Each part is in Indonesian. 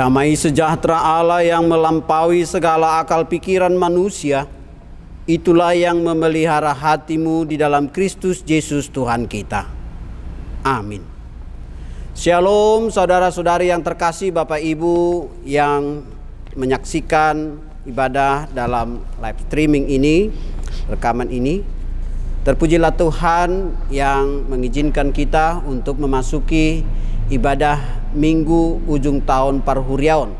Damai sejahtera Allah yang melampaui segala akal pikiran manusia, itulah yang memelihara hatimu di dalam Kristus Yesus Tuhan kita. Amin. Shalom saudara-saudari yang terkasih Bapak Ibu yang menyaksikan ibadah dalam live streaming ini, rekaman ini. Terpujilah Tuhan yang mengizinkan kita untuk memasuki ibadah Minggu ujung tahun Parhuriaon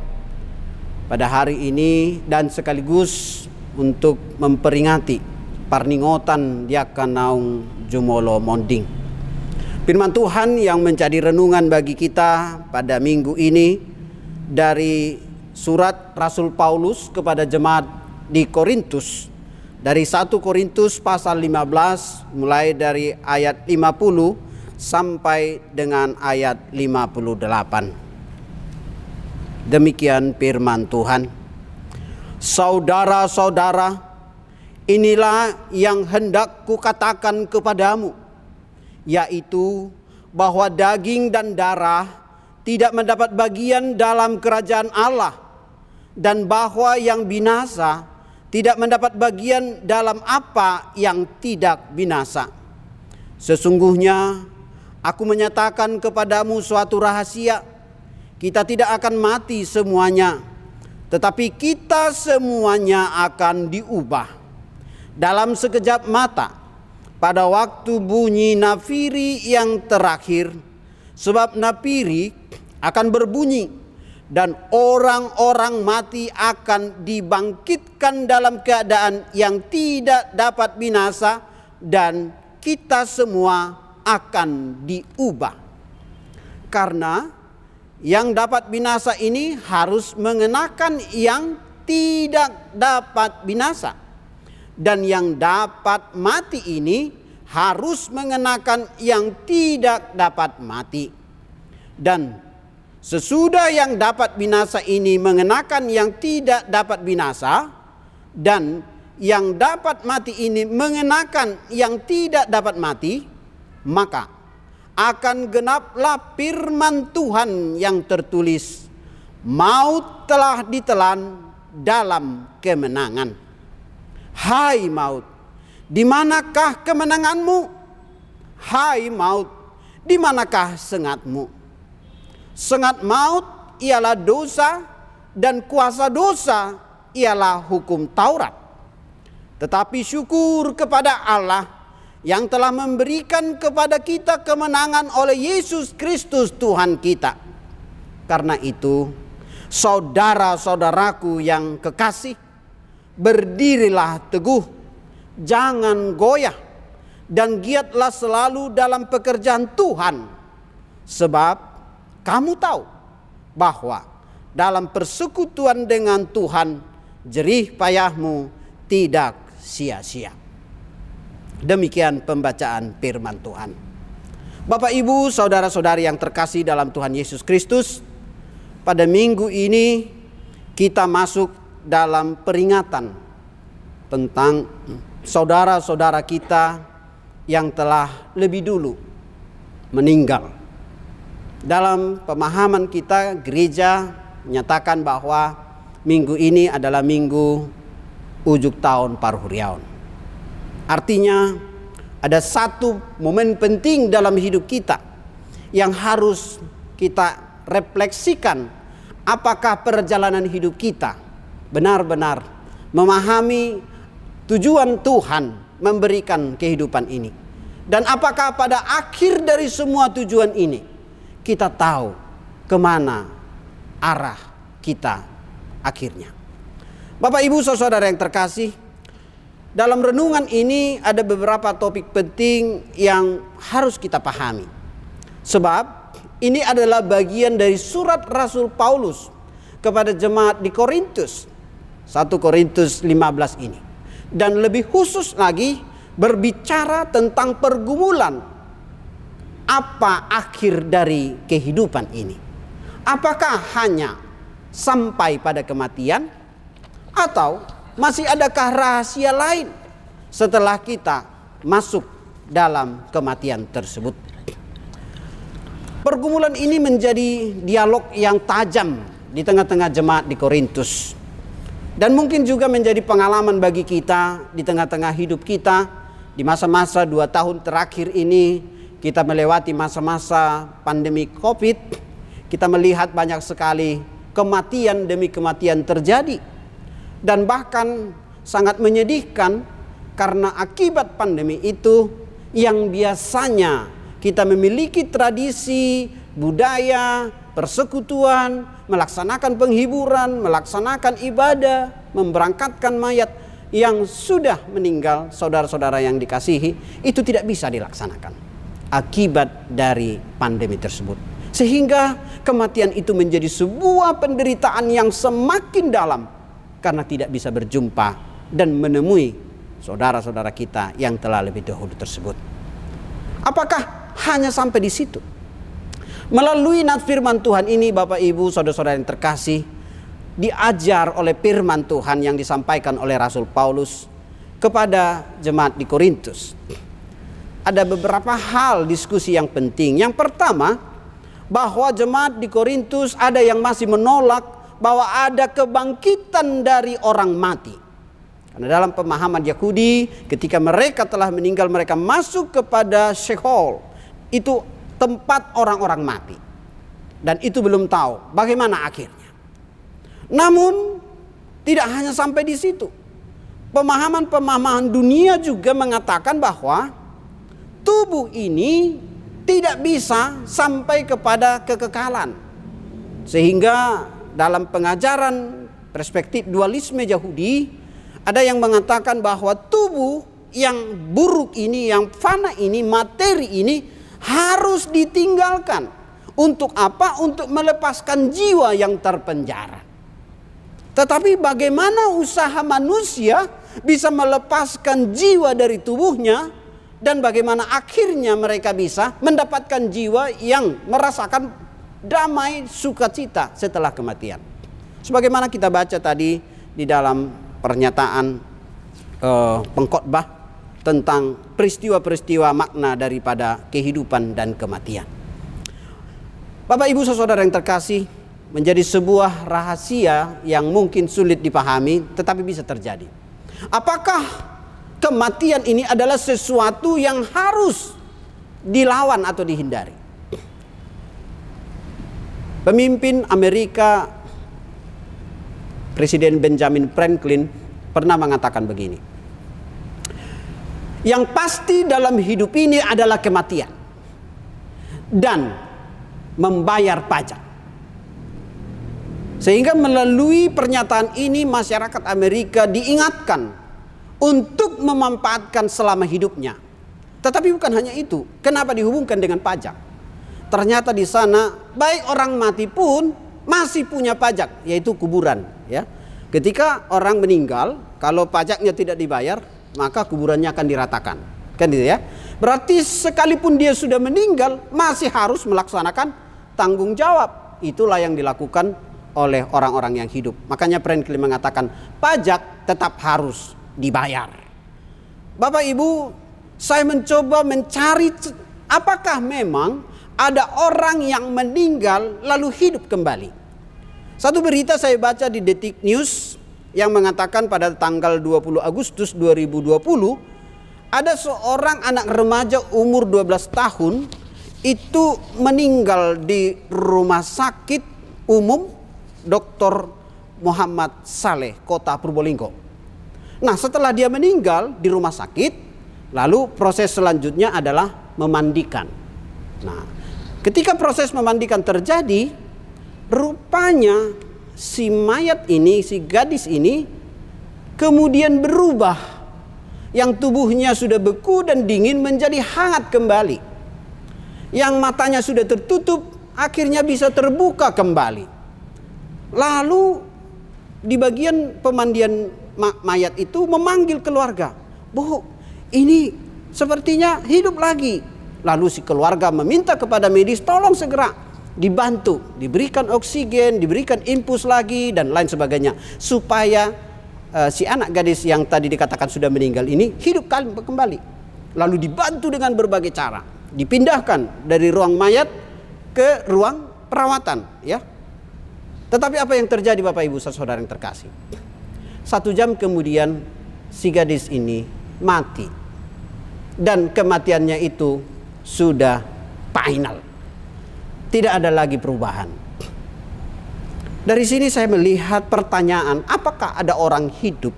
pada hari ini dan sekaligus untuk memperingati Parningotan Diakanaung Jumolo Monding. Firman Tuhan yang menjadi renungan bagi kita pada minggu ini dari surat Rasul Paulus kepada jemaat di Korintus dari 1 Korintus pasal 15 mulai dari ayat 50 sampai dengan ayat 58. Demikian firman Tuhan. Saudara-saudara, inilah yang hendak kukatakan kepadamu, yaitu bahwa daging dan darah tidak mendapat bagian dalam kerajaan Allah, dan bahwa yang binasa tidak mendapat bagian dalam apa yang tidak binasa. Sesungguhnya Aku menyatakan kepadamu suatu rahasia. Kita tidak akan mati semuanya, tetapi kita semuanya akan diubah dalam sekejap mata pada waktu bunyi nafiri yang terakhir. Sebab nafiri akan berbunyi dan orang-orang mati akan dibangkitkan dalam keadaan yang tidak dapat binasa dan kita semua akan diubah. Karena yang dapat binasa ini harus mengenakan yang tidak dapat binasa. Dan yang dapat mati ini harus mengenakan yang tidak dapat mati. Dan sesudah yang dapat binasa ini mengenakan yang tidak dapat binasa dan yang dapat mati ini mengenakan yang tidak dapat mati, maka akan genaplah firman Tuhan yang tertulis maut telah ditelan dalam kemenangan. Hai maut di manakah kemenanganmu? Hai maut di manakah sengatmu? Sengat maut ialah dosa dan kuasa dosa ialah hukum Taurat. Tetapi syukur kepada Allah yang telah memberikan kepada kita kemenangan oleh Yesus Kristus Tuhan kita. Karena itu, saudara-saudaraku yang kekasih, berdirilah teguh, jangan goyah, dan giatlah selalu dalam pekerjaan Tuhan, sebab kamu tahu bahwa dalam persekutuan dengan Tuhan, jerih payahmu tidak sia-sia. Demikian pembacaan firman Tuhan. Bapak, ibu, saudara-saudari yang terkasih dalam Tuhan Yesus Kristus, pada minggu ini kita masuk dalam peringatan tentang saudara-saudara kita yang telah lebih dulu meninggal. Dalam pemahaman kita, gereja menyatakan bahwa minggu ini adalah minggu ujuk tahun Parhuriaun. Artinya ada satu momen penting dalam hidup kita yang harus kita refleksikan apakah perjalanan hidup kita benar-benar memahami tujuan Tuhan memberikan kehidupan ini. Dan apakah pada akhir dari semua tujuan ini kita tahu ke mana arah kita akhirnya. Bapak ibu saudara yang terkasih dalam renungan ini ada beberapa topik penting yang harus kita pahami. Sebab ini adalah bagian dari surat Rasul Paulus kepada jemaat di Korintus. 1 Korintus 15 ini. Dan lebih khusus lagi berbicara tentang pergumulan apa akhir dari kehidupan ini. Apakah hanya sampai pada kematian atau masih adakah rahasia lain setelah kita masuk dalam kematian tersebut? Pergumulan ini menjadi dialog yang tajam di tengah-tengah jemaat di Korintus. Dan mungkin juga menjadi pengalaman bagi kita di tengah-tengah hidup kita di masa-masa dua tahun terakhir ini kita melewati masa-masa pandemi COVID. Kita melihat banyak sekali kematian demi kematian terjadi. Dan bahkan sangat menyedihkan karena akibat pandemi itu yang biasanya kita memiliki tradisi, budaya, persekutuan, melaksanakan penghiburan, melaksanakan ibadah, memberangkatkan mayat yang sudah meninggal, saudara-saudara yang dikasihi, itu tidak bisa dilaksanakan akibat dari pandemi tersebut. Sehingga kematian itu menjadi sebuah penderitaan yang semakin dalam karena tidak bisa berjumpa dan menemui saudara-saudara kita yang telah lebih dahulu tersebut. Apakah hanya sampai di situ? Melalui nat firman Tuhan ini Bapak Ibu saudara-saudara yang terkasih diajar oleh firman Tuhan yang disampaikan oleh Rasul Paulus kepada jemaat di Korintus. Ada beberapa hal diskusi yang penting. Yang pertama, bahwa jemaat di Korintus ada yang masih menolak bahwa ada kebangkitan dari orang mati. Karena dalam pemahaman Yahudi, ketika mereka telah meninggal, mereka masuk kepada Sheol. Itu tempat orang-orang mati. Dan itu belum tahu bagaimana akhirnya. Namun tidak hanya sampai di situ. Pemahaman-pemahaman dunia juga mengatakan bahwa tubuh ini tidak bisa sampai kepada kekekalan. Sehingga dalam pengajaran perspektif dualisme Yahudi ada yang mengatakan bahwa tubuh yang buruk ini, yang fana ini, materi ini harus ditinggalkan. Untuk apa? Untuk melepaskan jiwa yang terpenjara. Tetapi bagaimana usaha manusia bisa melepaskan jiwa dari tubuhnya dan bagaimana akhirnya mereka bisa mendapatkan jiwa yang merasakan damai sukacita setelah kematian. Sebagaimana kita baca tadi di dalam pernyataan uh, pengkhotbah tentang peristiwa-peristiwa makna daripada kehidupan dan kematian. Bapak Ibu saudara yang terkasih, menjadi sebuah rahasia yang mungkin sulit dipahami tetapi bisa terjadi. Apakah kematian ini adalah sesuatu yang harus dilawan atau dihindari? Pemimpin Amerika Presiden Benjamin Franklin pernah mengatakan begini. Yang pasti dalam hidup ini adalah kematian dan membayar pajak. Sehingga melalui pernyataan ini masyarakat Amerika diingatkan untuk memanfaatkan selama hidupnya. Tetapi bukan hanya itu. Kenapa dihubungkan dengan pajak? Ternyata di sana baik orang mati pun masih punya pajak yaitu kuburan ya. Ketika orang meninggal kalau pajaknya tidak dibayar maka kuburannya akan diratakan. Kan gitu ya. Berarti sekalipun dia sudah meninggal masih harus melaksanakan tanggung jawab. Itulah yang dilakukan oleh orang-orang yang hidup. Makanya Franklin mengatakan pajak tetap harus dibayar. Bapak Ibu, saya mencoba mencari apakah memang ada orang yang meninggal lalu hidup kembali. Satu berita saya baca di Detik News yang mengatakan pada tanggal 20 Agustus 2020 ada seorang anak remaja umur 12 tahun itu meninggal di rumah sakit umum Dr. Muhammad Saleh kota Purbolinggo. Nah setelah dia meninggal di rumah sakit lalu proses selanjutnya adalah memandikan. Nah ketika proses memandikan terjadi rupanya si mayat ini, si gadis ini kemudian berubah. Yang tubuhnya sudah beku dan dingin menjadi hangat kembali. Yang matanya sudah tertutup akhirnya bisa terbuka kembali. Lalu di bagian pemandian mayat itu memanggil keluarga. Bu, ini sepertinya hidup lagi. Lalu si keluarga meminta kepada medis tolong segera dibantu, diberikan oksigen, diberikan impuls lagi dan lain sebagainya supaya uh, si anak gadis yang tadi dikatakan sudah meninggal ini hidup kembali. Lalu dibantu dengan berbagai cara, dipindahkan dari ruang mayat ke ruang perawatan, ya. Tetapi apa yang terjadi Bapak Ibu saudara yang terkasih? Satu jam kemudian si gadis ini mati. Dan kematiannya itu sudah final. Tidak ada lagi perubahan. Dari sini saya melihat pertanyaan, apakah ada orang hidup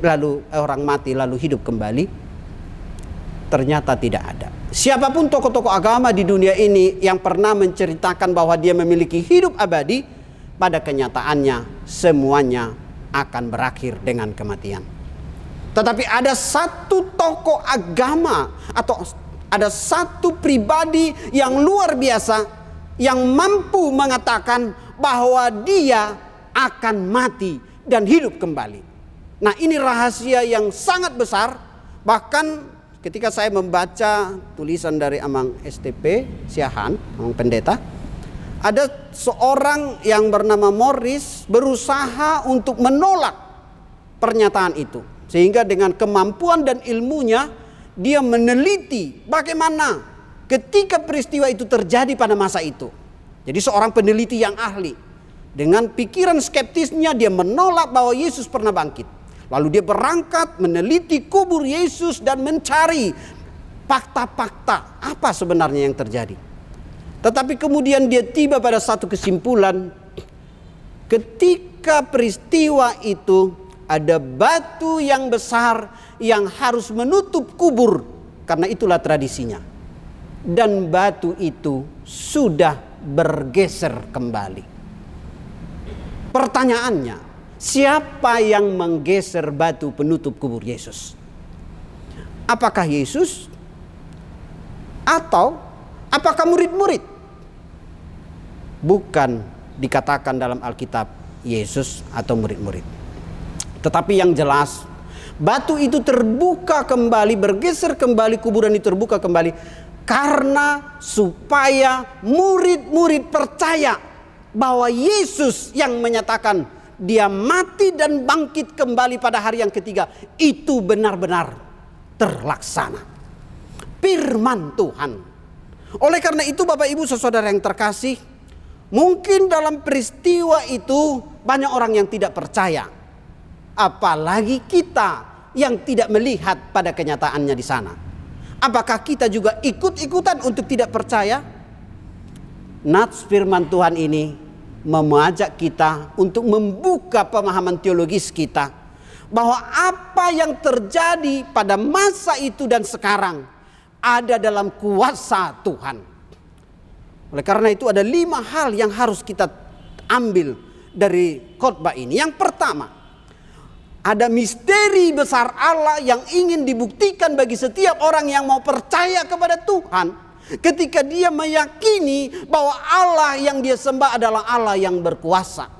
lalu orang mati lalu hidup kembali? Ternyata tidak ada. Siapa pun tokoh-tokoh agama di dunia ini yang pernah menceritakan bahwa dia memiliki hidup abadi, pada kenyataannya semuanya akan berakhir dengan kematian. Tetapi ada satu tokoh agama atau ada satu pribadi yang luar biasa yang mampu mengatakan bahwa dia akan mati dan hidup kembali. Nah, ini rahasia yang sangat besar bahkan ketika saya membaca tulisan dari Amang STP Siahan, Amang Pendeta, ada seorang yang bernama Morris berusaha untuk menolak pernyataan itu. Sehingga dengan kemampuan dan ilmunya dia meneliti bagaimana ketika peristiwa itu terjadi pada masa itu. Jadi seorang peneliti yang ahli dengan pikiran skeptisnya dia menolak bahwa Yesus pernah bangkit. Lalu dia berangkat meneliti kubur Yesus dan mencari fakta-fakta apa sebenarnya yang terjadi. Tetapi kemudian dia tiba pada satu kesimpulan ketika peristiwa itu ada batu yang besar yang harus menutup kubur karena itulah tradisinya. Dan batu itu sudah bergeser kembali. Pertanyaannya, Siapa yang menggeser batu penutup kubur Yesus? Apakah Yesus atau apakah murid-murid? Bukan dikatakan dalam Alkitab Yesus atau murid-murid. Tetapi yang jelas batu itu terbuka kembali, bergeser kembali, kuburan itu terbuka kembali karena supaya murid-murid percaya bahwa Yesus yang menyatakan dia mati dan bangkit kembali pada hari yang ketiga. Itu benar-benar terlaksana. Firman Tuhan. Oleh karena itu Bapak Ibu saudara yang terkasih. Mungkin dalam peristiwa itu banyak orang yang tidak percaya. Apalagi kita yang tidak melihat pada kenyataannya di sana. Apakah kita juga ikut-ikutan untuk tidak percaya? Nats firman Tuhan ini mengajak kita untuk membuka pemahaman teologis kita bahwa apa yang terjadi pada masa itu dan sekarang ada dalam kuasa Tuhan. Oleh karena itu ada lima hal yang harus kita ambil dari khotbah ini. Yang pertama, ada misteri besar Allah yang ingin dibuktikan bagi setiap orang yang mau percaya kepada Tuhan Ketika dia meyakini bahwa Allah yang dia sembah adalah Allah yang berkuasa.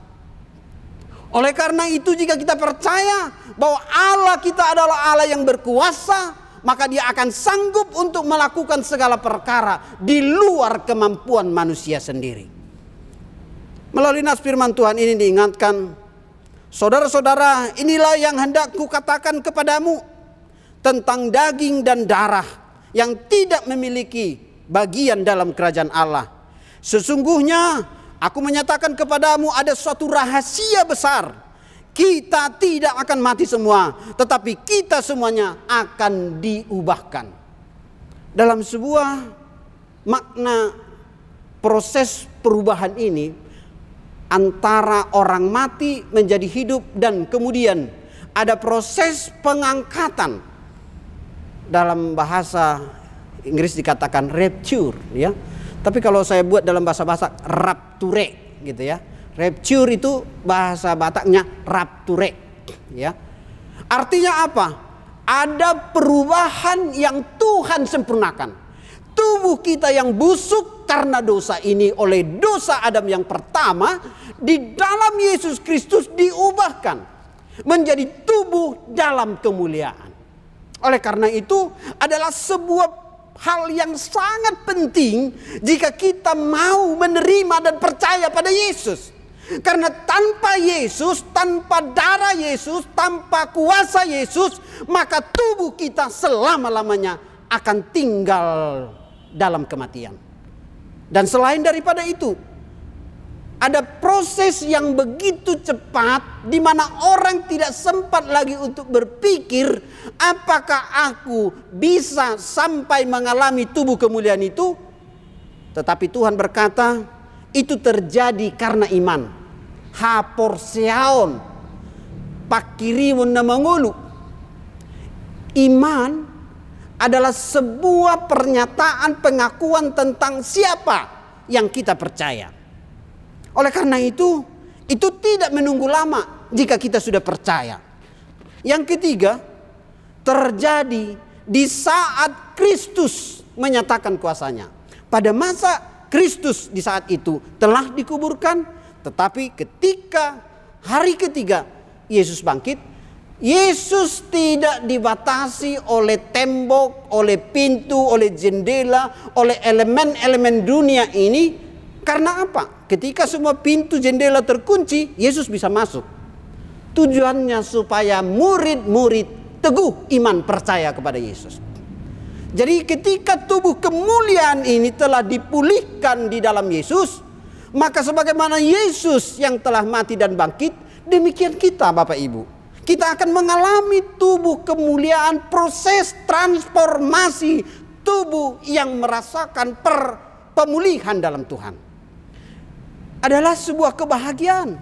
Oleh karena itu jika kita percaya bahwa Allah kita adalah Allah yang berkuasa, maka dia akan sanggup untuk melakukan segala perkara di luar kemampuan manusia sendiri. Melalui nas firman Tuhan ini diingatkan, saudara-saudara, inilah yang hendak kukatakan kepadamu tentang daging dan darah yang tidak memiliki bagian dalam kerajaan Allah. Sesungguhnya aku menyatakan kepadamu ada suatu rahasia besar. Kita tidak akan mati semua, tetapi kita semuanya akan diubahkan. Dalam sebuah makna proses perubahan ini antara orang mati menjadi hidup dan kemudian ada proses pengangkatan dalam bahasa Inggris dikatakan rapture ya. Tapi kalau saya buat dalam bahasa bahasa rapture gitu ya. Rapture itu bahasa Bataknya rapture ya. Artinya apa? Ada perubahan yang Tuhan sempurnakan. Tubuh kita yang busuk karena dosa ini oleh dosa Adam yang pertama di dalam Yesus Kristus diubahkan menjadi tubuh dalam kemuliaan. Oleh karena itu adalah sebuah hal yang sangat penting jika kita mau menerima dan percaya pada Yesus. Karena tanpa Yesus, tanpa darah Yesus, tanpa kuasa Yesus, maka tubuh kita selama-lamanya akan tinggal dalam kematian. Dan selain daripada itu, ada proses yang begitu cepat di mana orang tidak sempat lagi untuk berpikir apakah aku bisa sampai mengalami tubuh kemuliaan itu. Tetapi Tuhan berkata itu terjadi karena iman. Haporseaon pakirimun namangulu. Iman adalah sebuah pernyataan pengakuan tentang siapa yang kita percaya oleh karena itu, itu tidak menunggu lama jika kita sudah percaya. Yang ketiga, terjadi di saat Kristus menyatakan kuasanya. Pada masa Kristus di saat itu telah dikuburkan, tetapi ketika hari ketiga Yesus bangkit, Yesus tidak dibatasi oleh tembok, oleh pintu, oleh jendela, oleh elemen-elemen dunia ini. Karena apa? ketika semua pintu jendela terkunci, Yesus bisa masuk. Tujuannya supaya murid-murid teguh iman percaya kepada Yesus. Jadi ketika tubuh kemuliaan ini telah dipulihkan di dalam Yesus, maka sebagaimana Yesus yang telah mati dan bangkit, demikian kita Bapak Ibu. Kita akan mengalami tubuh kemuliaan, proses transformasi tubuh yang merasakan per pemulihan dalam Tuhan adalah sebuah kebahagiaan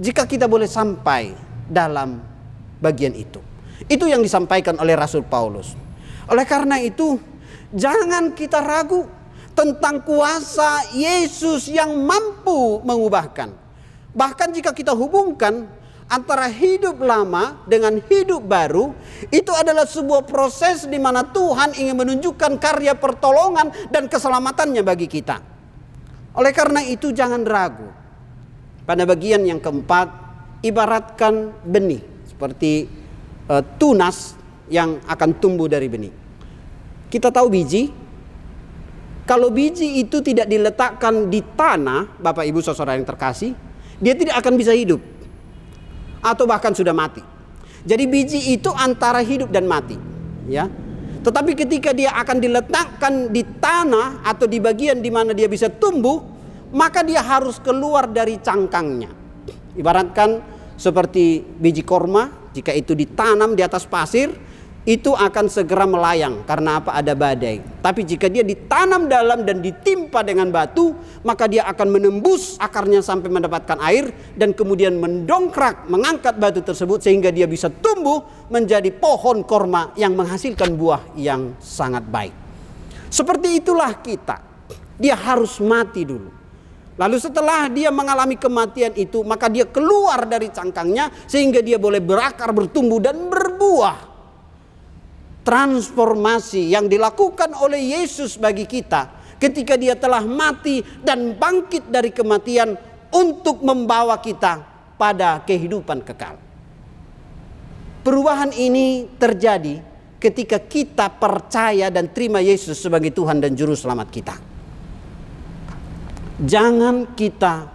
jika kita boleh sampai dalam bagian itu. Itu yang disampaikan oleh Rasul Paulus. Oleh karena itu, jangan kita ragu tentang kuasa Yesus yang mampu mengubahkan. Bahkan jika kita hubungkan antara hidup lama dengan hidup baru, itu adalah sebuah proses di mana Tuhan ingin menunjukkan karya pertolongan dan keselamatannya bagi kita. Oleh karena itu jangan ragu. Pada bagian yang keempat, ibaratkan benih seperti uh, tunas yang akan tumbuh dari benih. Kita tahu biji, kalau biji itu tidak diletakkan di tanah, Bapak Ibu saudara yang terkasih, dia tidak akan bisa hidup. Atau bahkan sudah mati. Jadi biji itu antara hidup dan mati, ya. Tetapi ketika dia akan diletakkan di tanah atau di bagian di mana dia bisa tumbuh, maka dia harus keluar dari cangkangnya. Ibaratkan seperti biji korma, jika itu ditanam di atas pasir, itu akan segera melayang karena apa ada badai. Tapi jika dia ditanam dalam dan ditimpa dengan batu, maka dia akan menembus akarnya sampai mendapatkan air dan kemudian mendongkrak mengangkat batu tersebut sehingga dia bisa tumbuh menjadi pohon korma yang menghasilkan buah yang sangat baik. Seperti itulah kita. Dia harus mati dulu. Lalu setelah dia mengalami kematian itu, maka dia keluar dari cangkangnya sehingga dia boleh berakar, bertumbuh dan berbuah transformasi yang dilakukan oleh Yesus bagi kita ketika dia telah mati dan bangkit dari kematian untuk membawa kita pada kehidupan kekal. Perubahan ini terjadi ketika kita percaya dan terima Yesus sebagai Tuhan dan Juru Selamat kita. Jangan kita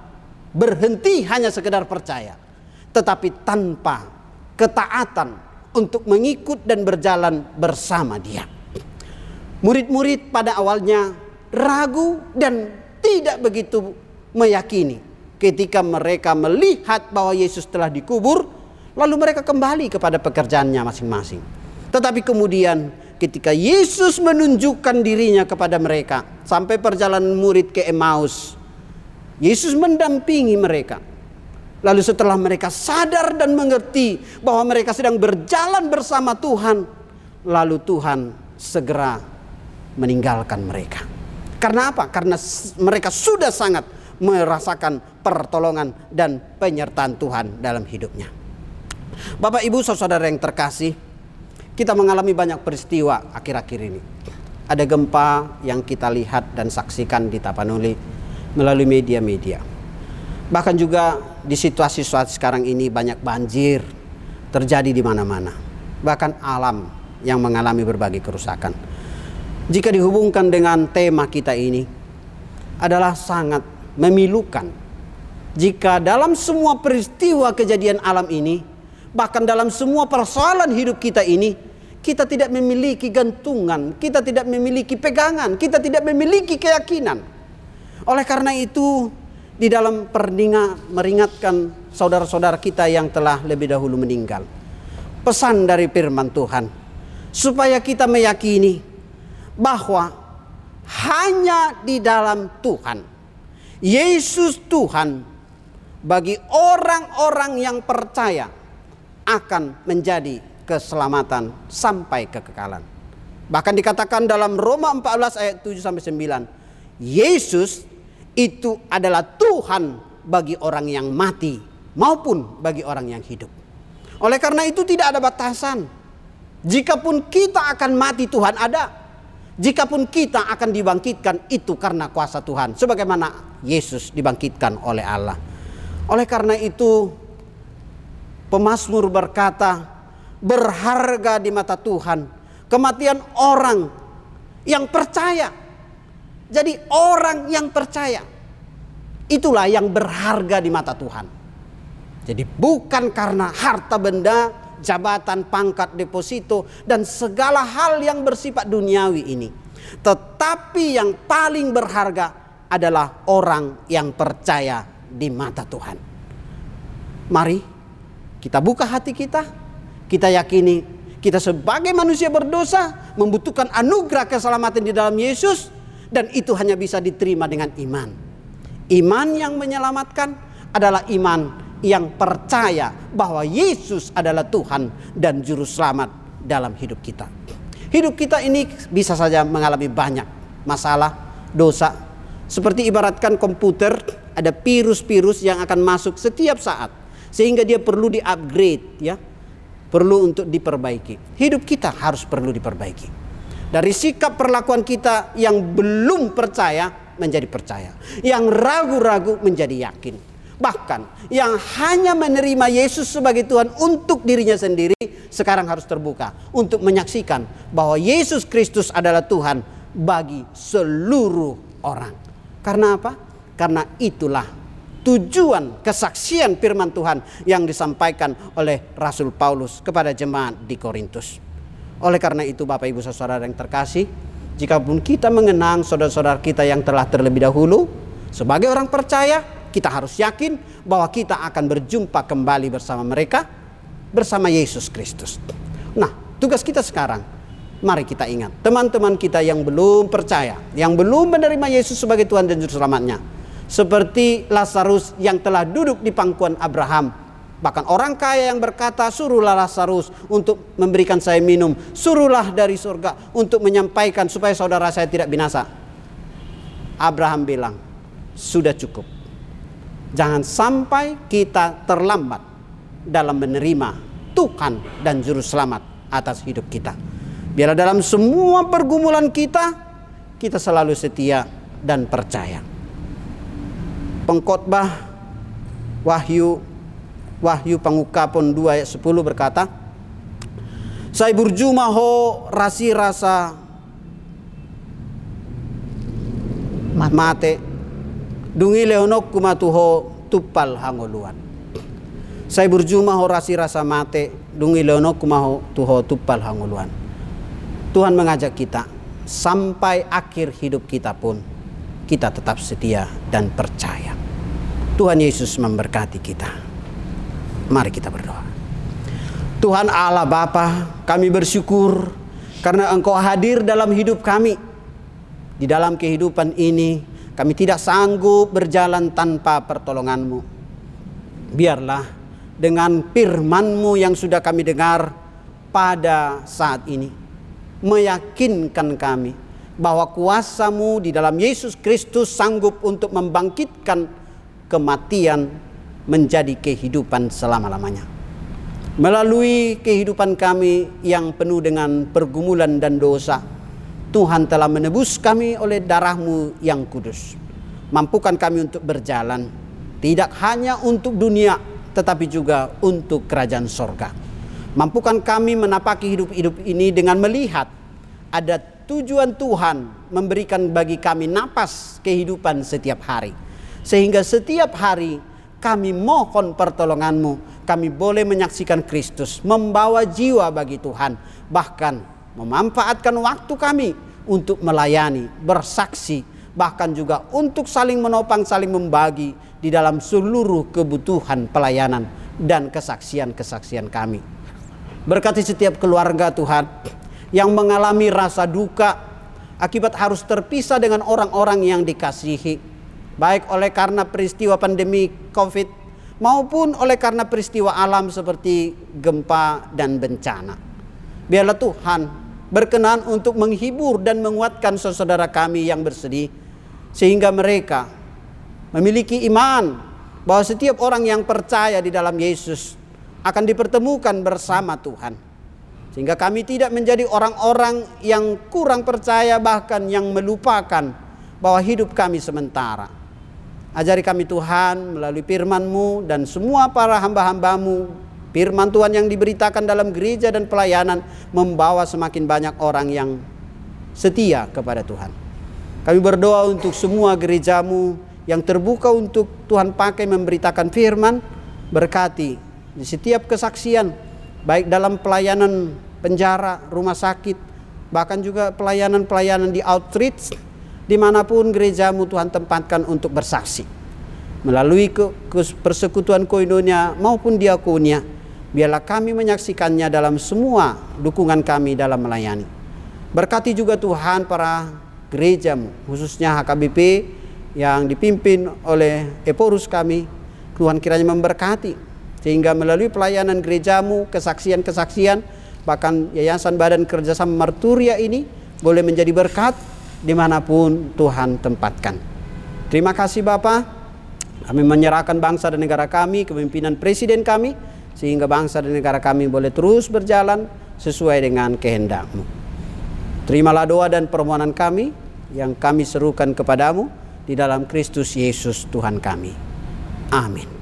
berhenti hanya sekedar percaya, tetapi tanpa ketaatan untuk mengikut dan berjalan bersama dia. Murid-murid pada awalnya ragu dan tidak begitu meyakini ketika mereka melihat bahwa Yesus telah dikubur, lalu mereka kembali kepada pekerjaannya masing-masing. Tetapi kemudian ketika Yesus menunjukkan dirinya kepada mereka sampai perjalanan murid ke Emmaus, Yesus mendampingi mereka Lalu setelah mereka sadar dan mengerti bahwa mereka sedang berjalan bersama Tuhan, lalu Tuhan segera meninggalkan mereka. Karena apa? Karena mereka sudah sangat merasakan pertolongan dan penyertaan Tuhan dalam hidupnya. Bapak Ibu saudara yang terkasih, kita mengalami banyak peristiwa akhir-akhir ini. Ada gempa yang kita lihat dan saksikan di Tapanuli melalui media-media Bahkan juga di situasi-situasi sekarang ini banyak banjir terjadi di mana-mana. Bahkan alam yang mengalami berbagai kerusakan. Jika dihubungkan dengan tema kita ini adalah sangat memilukan. Jika dalam semua peristiwa kejadian alam ini, bahkan dalam semua persoalan hidup kita ini, kita tidak memiliki gantungan, kita tidak memiliki pegangan, kita tidak memiliki keyakinan. Oleh karena itu, di dalam perdinga meringatkan saudara-saudara kita yang telah lebih dahulu meninggal. Pesan dari firman Tuhan supaya kita meyakini bahwa hanya di dalam Tuhan Yesus Tuhan bagi orang-orang yang percaya akan menjadi keselamatan sampai kekekalan. Bahkan dikatakan dalam Roma 14 ayat 7 sampai 9, Yesus itu adalah Tuhan bagi orang yang mati maupun bagi orang yang hidup. Oleh karena itu tidak ada batasan. Jikapun kita akan mati Tuhan ada. Jikapun kita akan dibangkitkan itu karena kuasa Tuhan. Sebagaimana Yesus dibangkitkan oleh Allah. Oleh karena itu pemazmur berkata berharga di mata Tuhan kematian orang yang percaya. Jadi orang yang percaya itulah yang berharga di mata Tuhan. Jadi bukan karena harta benda, jabatan, pangkat, deposito dan segala hal yang bersifat duniawi ini. Tetapi yang paling berharga adalah orang yang percaya di mata Tuhan. Mari kita buka hati kita, kita yakini kita sebagai manusia berdosa membutuhkan anugerah keselamatan di dalam Yesus dan itu hanya bisa diterima dengan iman. Iman yang menyelamatkan adalah iman yang percaya bahwa Yesus adalah Tuhan dan juru selamat dalam hidup kita. Hidup kita ini bisa saja mengalami banyak masalah, dosa. Seperti ibaratkan komputer, ada virus-virus yang akan masuk setiap saat sehingga dia perlu di-upgrade ya perlu untuk diperbaiki. Hidup kita harus perlu diperbaiki. Dari sikap perlakuan kita yang belum percaya menjadi percaya, yang ragu-ragu menjadi yakin. Bahkan yang hanya menerima Yesus sebagai Tuhan untuk dirinya sendiri sekarang harus terbuka untuk menyaksikan bahwa Yesus Kristus adalah Tuhan bagi seluruh orang. Karena apa? Karena itulah tujuan kesaksian firman Tuhan yang disampaikan oleh Rasul Paulus kepada jemaat di Korintus. Oleh karena itu Bapak Ibu Saudara yang terkasih, jika pun kita mengenang saudara-saudara kita yang telah terlebih dahulu, sebagai orang percaya, kita harus yakin bahwa kita akan berjumpa kembali bersama mereka, bersama Yesus Kristus. Nah, tugas kita sekarang, mari kita ingat, teman-teman kita yang belum percaya, yang belum menerima Yesus sebagai Tuhan dan Juru Selamatnya, seperti Lazarus yang telah duduk di pangkuan Abraham. Bahkan orang kaya yang berkata, suruhlah Lazarus untuk memberikan saya minum. Suruhlah dari surga untuk menyampaikan supaya saudara saya tidak binasa. Abraham bilang, sudah cukup. Jangan sampai kita terlambat dalam menerima Tuhan dan Juru Selamat atas hidup kita. Biarlah dalam semua pergumulan kita, kita selalu setia dan percaya pengkhotbah Wahyu Wahyu Pangukapun 2 ayat 10 berkata Saya berjumah ho rasi rasa mate dungi leonok kumatuho tupal hangoluan Saya berjumah ho rasi rasa mate dungi leonok kumaho tuho tupal hangoluan Tuhan mengajak kita sampai akhir hidup kita pun kita tetap setia dan percaya. Tuhan Yesus memberkati kita. Mari kita berdoa. Tuhan Allah Bapa, kami bersyukur karena Engkau hadir dalam hidup kami. Di dalam kehidupan ini, kami tidak sanggup berjalan tanpa pertolongan-Mu. Biarlah dengan firman-Mu yang sudah kami dengar pada saat ini, meyakinkan kami bahwa kuasamu di dalam Yesus Kristus sanggup untuk membangkitkan kematian menjadi kehidupan selama-lamanya. Melalui kehidupan kami yang penuh dengan pergumulan dan dosa, Tuhan telah menebus kami oleh darahmu yang kudus. Mampukan kami untuk berjalan, tidak hanya untuk dunia, tetapi juga untuk kerajaan sorga. Mampukan kami menapaki hidup-hidup ini dengan melihat ada tujuan Tuhan memberikan bagi kami napas kehidupan setiap hari. Sehingga setiap hari kami mohon pertolonganmu. Kami boleh menyaksikan Kristus, membawa jiwa bagi Tuhan. Bahkan memanfaatkan waktu kami untuk melayani, bersaksi, bahkan juga untuk saling menopang, saling membagi di dalam seluruh kebutuhan pelayanan dan kesaksian-kesaksian kami. Berkati setiap keluarga Tuhan yang mengalami rasa duka akibat harus terpisah dengan orang-orang yang dikasihi, baik oleh karena peristiwa pandemi COVID maupun oleh karena peristiwa alam seperti gempa dan bencana. Biarlah Tuhan berkenan untuk menghibur dan menguatkan saudara kami yang bersedih sehingga mereka memiliki iman bahwa setiap orang yang percaya di dalam Yesus akan dipertemukan bersama Tuhan. Sehingga kami tidak menjadi orang-orang yang kurang percaya bahkan yang melupakan bahwa hidup kami sementara. Ajari kami Tuhan melalui firman-Mu dan semua para hamba-hambamu firman Tuhan yang diberitakan dalam gereja dan pelayanan membawa semakin banyak orang yang setia kepada Tuhan. Kami berdoa untuk semua gerejamu yang terbuka untuk Tuhan pakai memberitakan firman berkati di setiap kesaksian baik dalam pelayanan penjara, rumah sakit, bahkan juga pelayanan-pelayanan di outreach, di mana pun gerejamu Tuhan tempatkan untuk bersaksi. Melalui persekutuan koinonia maupun diakonia, biarlah kami menyaksikannya dalam semua dukungan kami dalam melayani. Berkati juga Tuhan para gerejamu, khususnya HKBP yang dipimpin oleh Eporus kami. Tuhan kiranya memberkati, sehingga melalui pelayanan gerejamu, kesaksian-kesaksian, bahkan Yayasan Badan Kerjasama Marturia ini boleh menjadi berkat di mana pun Tuhan tempatkan. Terima kasih Bapak. Kami menyerahkan bangsa dan negara kami, kepemimpinan Presiden kami, sehingga bangsa dan negara kami boleh terus berjalan sesuai dengan kehendakmu. Terimalah doa dan permohonan kami yang kami serukan kepadamu di dalam Kristus Yesus Tuhan kami. Amin.